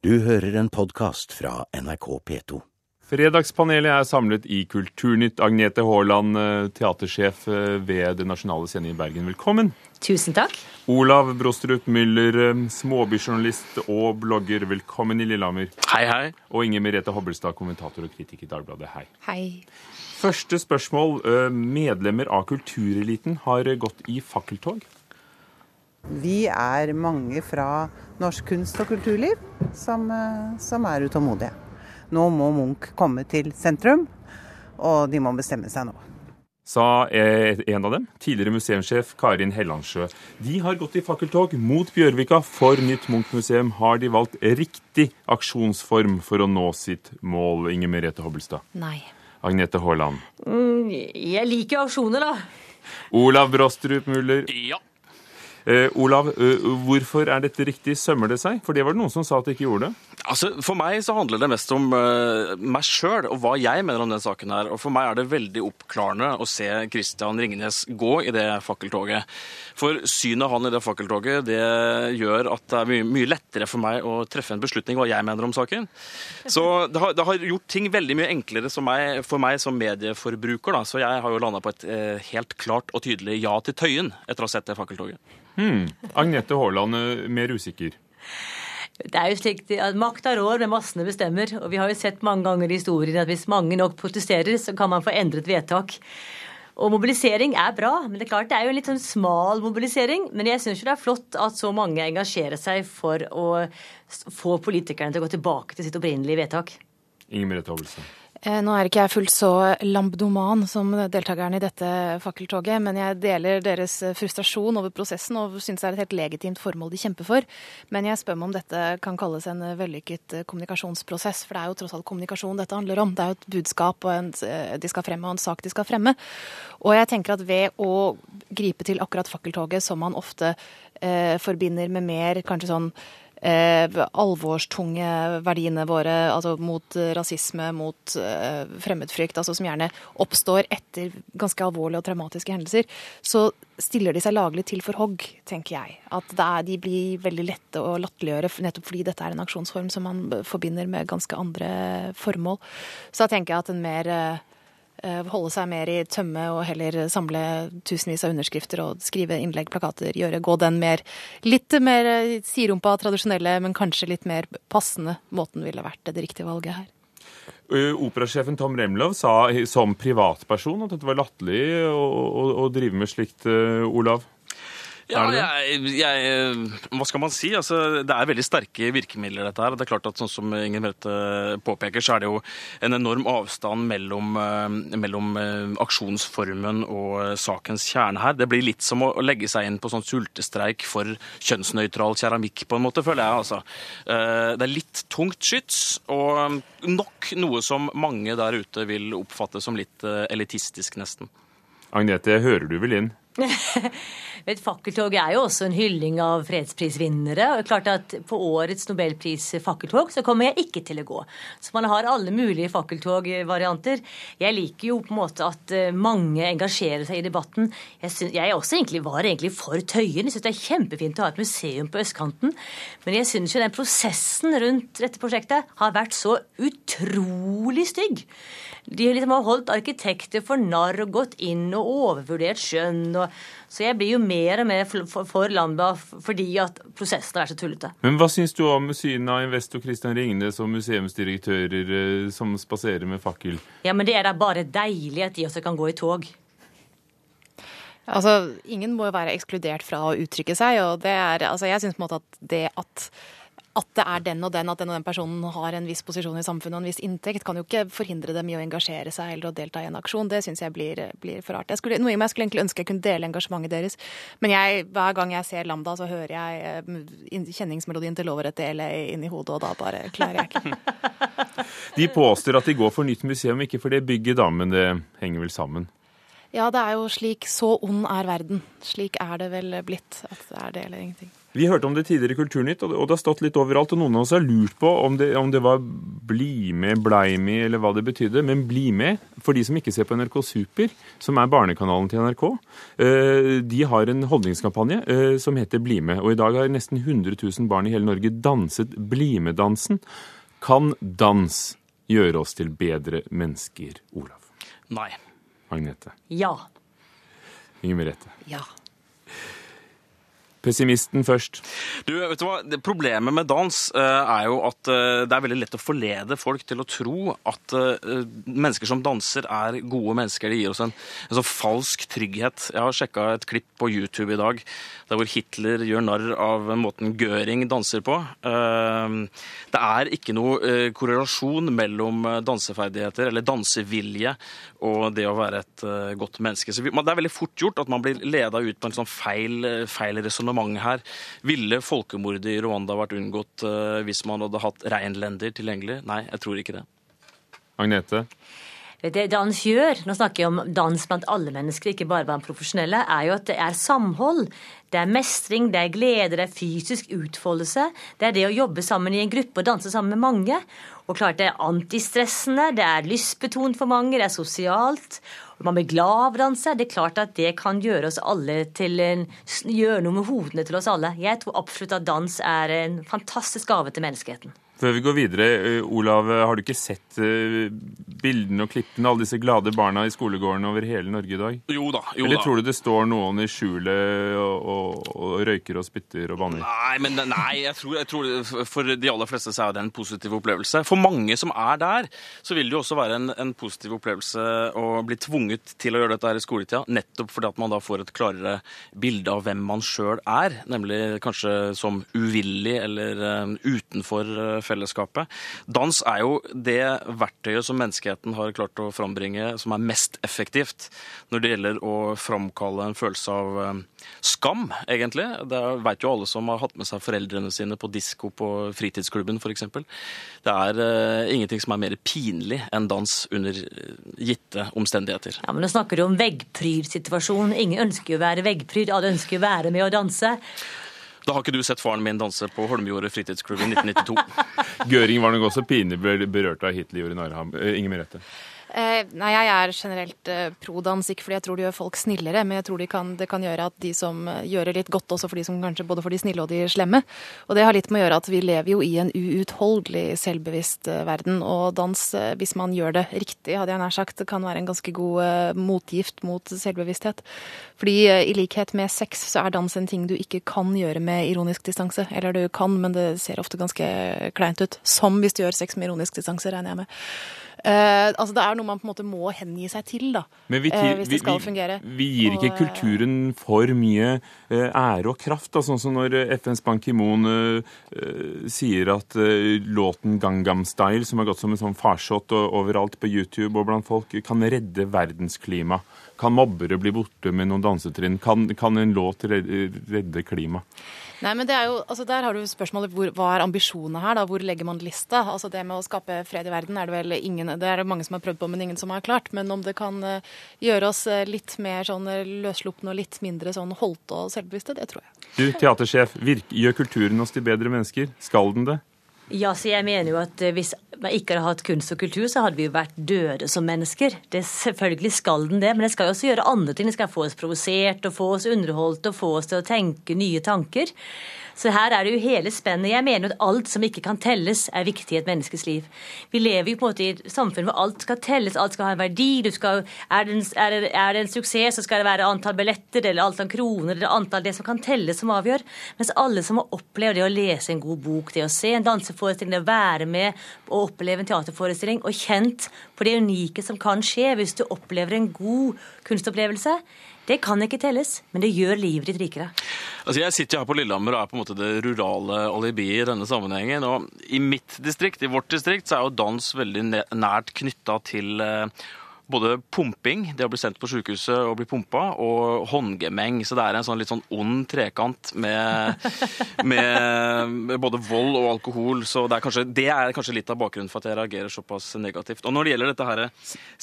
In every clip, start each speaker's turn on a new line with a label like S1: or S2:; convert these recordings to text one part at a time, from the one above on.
S1: Du hører en podkast fra NRK P2.
S2: Fredagspanelet er samlet i Kulturnytt. Agnete Haaland, eh, teatersjef eh, ved Det Nasjonale Scene i Bergen, velkommen.
S3: Tusen takk.
S2: Olav Brostrup Müller, eh, småbyjournalist og blogger, velkommen i Lillehammer.
S4: Hei, hei.
S2: Og Inger Merete Hobbelstad, kommentator og kritiker i Dagbladet, hei.
S3: Hei.
S2: Første spørsmål. Medlemmer av kultureliten har gått i fakkeltog.
S5: Vi er mange fra norsk kunst og kulturliv som, som er utålmodige. Nå må Munch komme til sentrum, og de må bestemme seg nå.
S2: Sa en av dem, tidligere museumssjef Karin Hellandsjø. De har gått i fakkeltog mot Bjørvika for nytt Munch-museum. Har de valgt riktig aksjonsform for å nå sitt mål, Inger Merete Hobbelstad?
S3: Nei.
S2: Agnete Haaland.
S3: Mm, jeg liker aksjoner, da.
S2: Olav Brostrup Muller.
S4: Ja.
S2: Eh, Olav, eh, hvorfor er dette riktig? Sømmer det seg? For det var det noen som sa at det ikke gjorde det.
S4: Altså, For meg så handler det mest om uh, meg sjøl og hva jeg mener om den saken her. Og For meg er det veldig oppklarende å se Christian Ringnes gå i det fakkeltoget. For synet han i det fakkeltoget det gjør at det er mye, mye, lettere for meg å treffe en beslutning hva jeg mener om saken. Så det har, det har gjort ting veldig mye enklere meg, for meg som medieforbruker. Da. Så jeg har jo landa på et helt klart og tydelig ja til Tøyen etter å ha sett det fakkeltoget.
S2: Hmm. Agnete Haaland, eh, mer usikker.
S3: Det er jo slik at Makta rår, men massene bestemmer. Og vi har jo sett mange ganger i historien at hvis mange nok protesterer, så kan man få endret vedtak. Og mobilisering er bra, men det er klart det er jo en litt sånn smal mobilisering. Men jeg syns det er flott at så mange engasjerer seg for å få politikerne til å gå tilbake til sitt opprinnelige vedtak.
S2: Ingen Merete Hobbelsen.
S6: Eh, nå er ikke jeg fullt så lambdoman som deltakerne i dette fakkeltoget, men jeg deler deres frustrasjon over prosessen og syns det er et helt legitimt formål de kjemper for. Men jeg spør meg om dette kan kalles en vellykket kommunikasjonsprosess, for det er jo tross alt kommunikasjon dette handler om. Det er jo et budskap og en, de skal fremme, og en sak de skal fremme. Og jeg tenker at ved å gripe til akkurat fakkeltoget, som man ofte eh, forbinder med mer kanskje sånn eh, alvorstunge verdiene våre, altså mot rasisme, mot eh, fremmedfrykt, altså som gjerne oppstår etter ganske alvorlige og traumatiske hendelser, så stiller de seg laglig til for hogg, tenker jeg. At er, de blir veldig lette å latterliggjøre nettopp fordi dette er en aksjonsform som man forbinder med ganske andre formål. Så da tenker jeg at en mer eh, Eh, holde seg mer i tømme og heller samle tusenvis av underskrifter og skrive innlegg, plakater, gjøre, gå den mer litt mer eh, siderumpa tradisjonelle, men kanskje litt mer passende måten ville vært det riktige valget her.
S2: Eh, operasjefen Tom Remlov sa som privatperson at dette var latterlig å, å, å, drive med slikt, Olav?
S4: Ja, jeg, jeg, Hva skal man si? Altså, det er veldig sterke virkemidler, dette her. Det er klart at sånn som Inger Merete påpeker, så er det jo en enorm avstand mellom, eh, mellom eh, aksjonsformen og eh, sakens kjerne her. Det blir litt som å legge seg inn på sånn sultestreik for kjønnsnøytral keramikk, på en måte, føler jeg. altså. Det er litt tungt skyts, og nok noe som mange der ute vil oppfatte som litt elitistisk, nesten.
S2: Agnete, hører du vel inn?
S3: Et fakkeltog er jo også en hylling av fredsprisvinnere. og klart at På årets nobelpris-fakkeltog så kommer jeg ikke til å gå. Så man har alle mulige fakkeltogvarianter. Jeg liker jo på en måte at eh, mange engasjerer seg i debatten. Jeg, synes, jeg egentlig var egentlig for Tøyen. Jeg syns det er kjempefint å ha et museum på østkanten. Men jeg syns jo den prosessen rundt dette prosjektet har vært så utrolig stygg. De liksom har holdt arkitekter for narr og gått inn og overvurdert skjønn. og så jeg blir jo mer og mer for, Lambda fordi at prosessene er så tullete.
S2: Men hva syns du om synet av investor Christian Ringnes og museumsdirektører eh, som spaserer med fakkel?
S3: Ja, men det er da bare deilig at de også kan gå i tog.
S6: Altså, Ingen må jo være ekskludert fra å uttrykke seg. og det er, altså Jeg syns på en måte at det at at det er den og den, at den og den personen har en viss posisjon i samfunnet og en viss inntekt, kan jo ikke forhindre dem i å engasjere seg eller å delta i en aksjon. Det syns jeg blir, blir, for rart. Skulle, noe jeg skulle egentlig ønske jeg kunne dele engasjementet deres. Men jeg, hver gang jeg ser Lambda, så hører jeg eh, kjenningsmelodien til Lover etter LA inn i hodet, og da bare klarer jeg ikke.
S2: De påstår at de går for nytt museum, ikke for det bygget, da, men det henger vel sammen?
S6: Ja, det er jo slik Så ond er verden. Slik er det vel blitt. At det er det eller ingenting.
S2: Vi hørte om det tidligere i Kulturnytt, og det har stått litt overalt. Og noen av oss har lurt på om det, om det var bli med, blei med, eller hva det betydde. Men bli med, for de som ikke ser på NRK Super, som er barnekanalen til NRK, eh, de har en holdningskampanje eh, som heter Bli med. Og i dag har nesten 100 000 barn i hele Norge danset Bli med-dansen. Kan dans gjøre oss til bedre mennesker, Olav?
S4: Nei.
S2: Agnete?
S3: Ja.
S2: Inger Merete?
S6: Ja.
S2: Pessimisten først.
S4: Du, vet du hva? Problemet med dans uh, er jo at uh, det er veldig lett å forlede folk til å tro at uh, mennesker som danser, er gode mennesker. Det gir oss en, en sånn falsk trygghet. Jeg har sjekka et klipp på YouTube i dag der hvor Hitler gjør narr av måten Göring danser på. det er ikke noe korrelasjon mellom danseferdigheter eller dansevilje og det å være et godt menneske. Så det er veldig fort gjort at man blir leda ut på en sånn feil, feil resonnement resonnement her. Ville folkemordet i Rwanda vært unngått uh, hvis man hadde hatt reinlender tilgjengelig? Nei, jeg tror ikke det.
S2: Agnete?
S3: Det dans gjør, nå snakker jeg om dans blant alle mennesker, ikke bare blant profesjonelle, er jo at det er samhold. Det er mestring, det er glede, det er fysisk utfoldelse. Det er det å jobbe sammen i en gruppe og danse sammen med mange. Og klart det er antistressende, det er lystbetont for mange, det er sosialt. Man blir glad av danse. Det er klart at det kan gjøre oss alle til en, gjøre noe med hodene til oss alle. Jeg tror absolutt at dans er en fantastisk gave til menneskeheten.
S2: Før vi går videre, eh, Olav, har du ikke sett eh, bildene og klippene av alle disse glade barna i skolegården over hele Norge i dag?
S4: Jo da. jo
S2: Eller
S4: da.
S2: tror du det står noen i skjulet og, og, og røyker og spytter og banner?
S4: Nei, men nei, jeg tror, jeg tror for de aller fleste så er det en positiv opplevelse. For mange som er der, så vil det jo også være en, en positiv opplevelse å bli tvunget til å gjøre dette her i skoletida, nettopp fordi at man da får et klarere bilde av hvem man sjøl er, nemlig kanskje som uvillig eller utenfor fellesskapet. Dans er jo det verktøyet som menneskeheten har klart å frambringe som er mest effektivt når det gjelder å framkalle en følelse av eh, skam, egentlig. Det veit jo alle som har hatt med seg foreldrene sine på disko på fritidsklubben, f.eks. Det er uh, ingenting som er mer pinlig enn dans under eh, gitte omstendigheter.
S3: Ja, men Nå snakker du om veggprydsituasjonen. Ingen ønsker jo å være veggpryd, alle ønsker jo å være med å danse.
S4: Da har ikke du sett faren min danse på Holmjordet fritidsklubb i 1992.
S2: Gøring var nok også pinlig berørt av Hitler i narr av ham. Inger Merete?
S6: Eh, nei, jeg er generelt eh, pro ikke fordi jeg tror det gjør folk snillere, men jeg tror de kan, det kan gjøre at de som eh, gjør det litt godt, også for de som kanskje både for de snille og de slemme. Og det har litt med å gjøre at vi lever jo i en uutholdelig selvbevisst eh, verden, og dans, eh, hvis man gjør det riktig, hadde jeg nær sagt, kan være en ganske god eh, motgift mot selvbevissthet. Fordi i likhet med sex, så er dans en ting du ikke kan gjøre med ironisk distanse. Eller du kan, men det ser ofte ganske kleint ut. Som hvis du gjør sex med ironisk distanse, regner jeg med. Uh, altså Det er noe man på en måte må hengi seg til, da.
S2: Men vi,
S6: uh, hvis det skal
S2: vi,
S6: fungere.
S2: Vi gir ikke
S6: og,
S2: kulturen for mye uh, ære og kraft. Da, sånn som når FNs Ban Ki-moon sier at låten 'Gangnam Style', som har gått som en sånn farsott overalt på YouTube og blant folk, kan redde verdensklimaet. Kan mobbere bli borte med noen dansetrinn? Kan, kan en låt redde, redde klimaet?
S6: Nei, men det er jo, altså Der har du spørsmålet hvor, hva er ambisjonene her? da? Hvor legger man lista? Altså Det med å skape fred i verden er det vel ingen, det er det mange som har prøvd på, men ingen som har klart. Men om det kan uh, gjøre oss uh, litt mer sånn løsslupne og litt mindre sånn holdte og selvbevisste, det tror jeg.
S2: Du, teatersjef, virk, gjør kulturen oss til bedre mennesker? Skal den det?
S3: Ja, så jeg mener jo at Hvis man ikke hadde hatt kunst og kultur, så hadde vi jo vært døde som mennesker. Det Selvfølgelig skal den det, men det skal jo også gjøre andre ting. Det skal få oss provosert og få oss underholdt og få oss til å tenke nye tanker. Så her er det jo hele spennet. Jeg mener at alt som ikke kan telles, er viktig i et menneskes liv. Vi lever jo på en måte i et samfunn hvor alt skal telles, alt skal ha en verdi. Skal, er, det en, er, det, er, det en, suksess, så skal det være antall billetter eller antall kroner eller antall det som kan telles, som avgjør. Mens alle som har opplevd det å lese en god bok, det å se en danseforestilling, det å være med og oppleve en teaterforestilling, og kjent på det unike som kan skje hvis du opplever en god kunstopplevelse, det kan ikke telles, men det gjør livet ditt rikere.
S4: Altså jeg sitter her på Lillehammer og er på en måte det rurale alibiet i denne sammenhengen. og I mitt distrikt, i vårt distrikt, så er jo dans veldig nært knytta til eh, både pumping, det å bli sendt på sykehuset og bli pumpa, og håndgemeng. Så det er en sånn litt sånn ond trekant med, med, med både vold og alkohol. Så det er, kanskje, det er kanskje litt av bakgrunnen for at jeg reagerer såpass negativt. Og når det gjelder dette her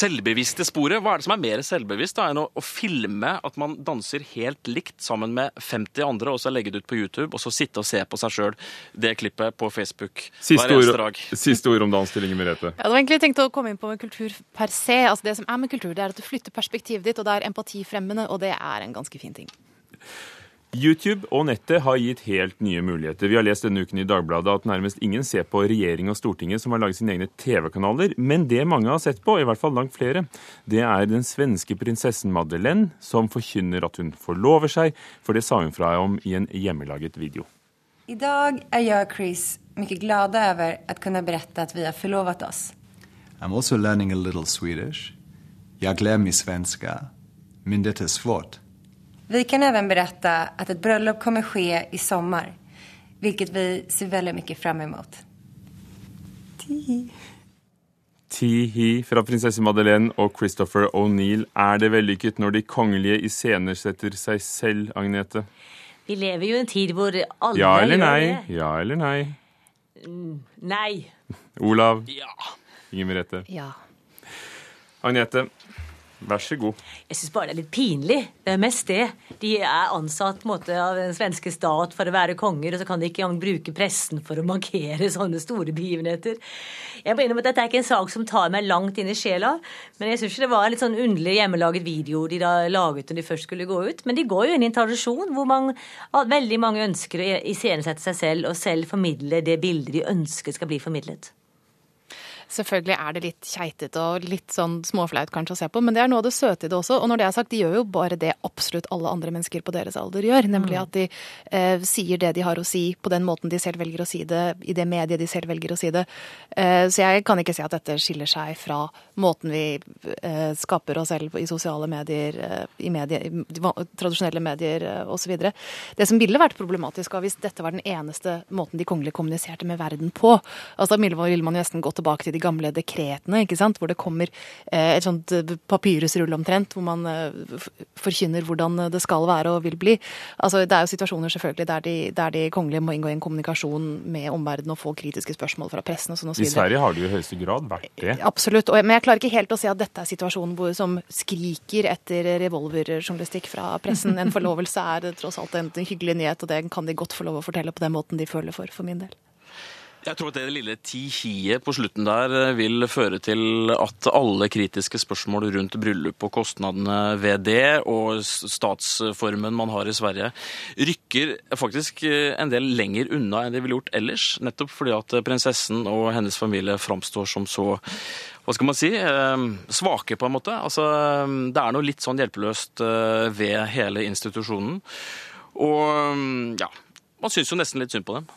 S4: selvbevisste sporet, hva er det som er mer selvbevisst da, enn å, å filme at man danser helt likt sammen med 50 andre, og så legge det ut på YouTube, og så sitte og se på seg sjøl det klippet på Facebook
S2: Siste
S4: hver eneste
S2: ord,
S4: dag?
S2: siste ord om dans til Ja,
S6: det var egentlig tenkt å komme inn på med kultur per se. Altså Det som er med kultur, det er at du flytter perspektivet ditt, og det er empatifremmende, og det er en ganske fin ting.
S2: YouTube og nettet har gitt helt nye muligheter. Vi har lest denne uken i Dagbladet at nærmest ingen ser på regjering og Stortinget som har laget sine egne TV-kanaler, men det mange har sett på, i hvert fall langt flere, det er den svenske prinsessen Madeleine som forkynner at hun forlover seg, for det sa hun fra om i en hjemmelaget video.
S7: I dag er jeg og Chris mye glade over å kunne berette at vi har forlovet oss.
S8: I'm also learning a little Swedish. Jag glömmer mig svenska, men det är svårt.
S7: Vi kan även berätta att ett bröllop kommer ske i sommar, vilket vi ser väldigt mycket fram emot.
S2: Tihi. Tihi fra prinsesse Madeleine og Christopher O'Neill. Er det vellykket når de kongelige iscenesetter seg selv, Agnete?
S3: Vi lever jo i en tid hvor alle
S2: Ja eller nei? Ja eller nei?
S3: Nei.
S2: Olav?
S4: Ja.
S2: Inger Merete?
S6: Ja.
S2: Agnete, vær så god.
S3: Jeg syns bare det er litt pinlig. Det er mest det. De er ansatt måte, av den svenske stat for å være konger, og så kan de ikke engang bruke pressen for å markere sånne store begivenheter. Jeg må innrømme at Dette er ikke en sak som tar meg langt inn i sjela, men jeg syns det var litt sånn underlig hjemmelaget video de da laget når de først skulle gå ut. Men de går jo inn i en tradisjon hvor man, veldig mange ønsker å iscenesette seg selv og selv formidle det bildet de ønsker skal bli formidlet.
S6: Selvfølgelig er det litt keitete og litt sånn småflaut kanskje å se på, men det er noe av det søte i det også. Og når det er sagt, de gjør jo bare det absolutt alle andre mennesker på deres alder gjør, nemlig at de eh, sier det de har å si på den måten de selv velger å si det, i det mediet de selv velger å si det. Eh, så jeg kan ikke si at dette skiller seg fra måten vi eh, skaper oss selv i sosiale medier, eh, i, medie, i tradisjonelle medier eh, osv. Det som ville vært problematisk, var hvis dette var den eneste måten de kongelige kommuniserte med verden på. Altså, Da ville man- nesten gå tilbake til de gamle dekretene, ikke sant? hvor det kommer eh, et sånt eh, papyrusrull omtrent, hvor man eh, forkynner hvordan det skal være og vil bli. Altså, Det er jo situasjoner selvfølgelig der de, der de kongelige må inngå i en kommunikasjon med omverdenen og få kritiske spørsmål fra pressen og sånn og så
S2: I. Sverige har det jo i høyeste grad vært det.
S6: Absolutt. Men jeg klarer ikke helt å se at dette er situasjonen hvor, som skriker etter revolverjournalistikk fra pressen. En forlovelse er tross alt en hyggelig nyhet, og det kan de godt få lov å fortelle på den måten de føler for, for min del.
S4: Jeg tror at det lille tihiet på slutten der eh, vil føre til at alle kritiske spørsmål rundt bryllup og kostnadene ved det, og statsformen man har i Sverige, rykker faktisk eh, en del lenger unna enn de ville gjort ellers. Nettopp fordi at prinsessen og hennes familie framstår som så hva skal man si, eh, svake på en måte. Altså, eh, det er noe litt sånn hjelpeløst eh, ved hele institusjonen. Og mm, ja, man syns jo nesten litt synd på dem.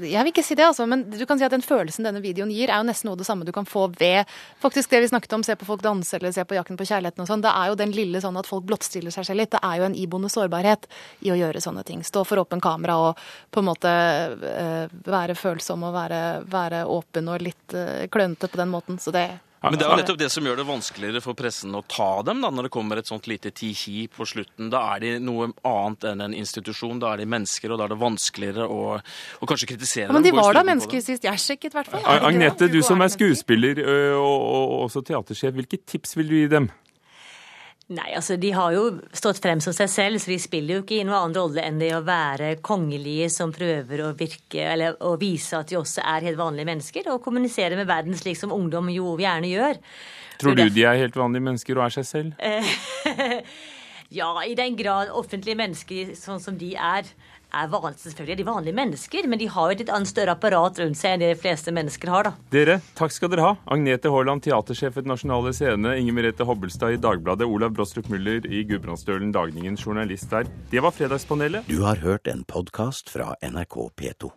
S6: Jeg vil ikke si det, altså, men du kan si at den følelsen denne videoen gir, er jo nesten noe det samme du kan få ved faktisk det vi snakket om, se på folk danse eller se på Jakten på kjærligheten og sånn. Det er jo den lille sånn at folk blottstiller seg selv litt. Det er jo en iboende sårbarhet i å gjøre sånne ting. Stå for åpen kamera og på en måte eh, være følsom og være, være åpen og litt uh, klønete på den måten. Så det
S4: Men det er jo nettopp det som gjør det vanskeligere for pressen å ta dem, da, når det kommer et sånt lite ti-hi på slutten. Da er de noe annet enn en institusjon, da er de mennesker, og da er det vanskeligere å, å kanskje kritisere
S6: ja, Men de
S4: dem. gå i
S6: var da mennesker sist jeg sjekket, i hvert fall.
S2: Agnete, du som er skuespiller og, og, og også teatersjef, hvilke tips vil du gi dem?
S3: Nei, altså De har jo stått frem som seg selv, så de spiller jo ikke i noen annen rolle enn det å være kongelige som prøver å virke, eller å vise at de også er helt vanlige mennesker, og kommunisere med verden slik som ungdom jo gjerne gjør.
S2: Tror du de er helt vanlige mennesker og er seg selv?
S3: Ja, i den grad offentlige mennesker sånn som de er, er vanlig, selvfølgelig er de vanlige mennesker, men de har jo et litt annet større apparat rundt seg enn de fleste mennesker har, da.
S2: Dere, takk skal dere ha. Agnete Haaland, teatersjef ved Nasjonale Scene, Inger Merete Hobbelstad i Dagbladet, Olav Brostrup Müller i Gudbrandsdølen Dagningen, journalist der. Det var Fredagspanelet.
S1: Du har hørt en podkast fra NRK P2.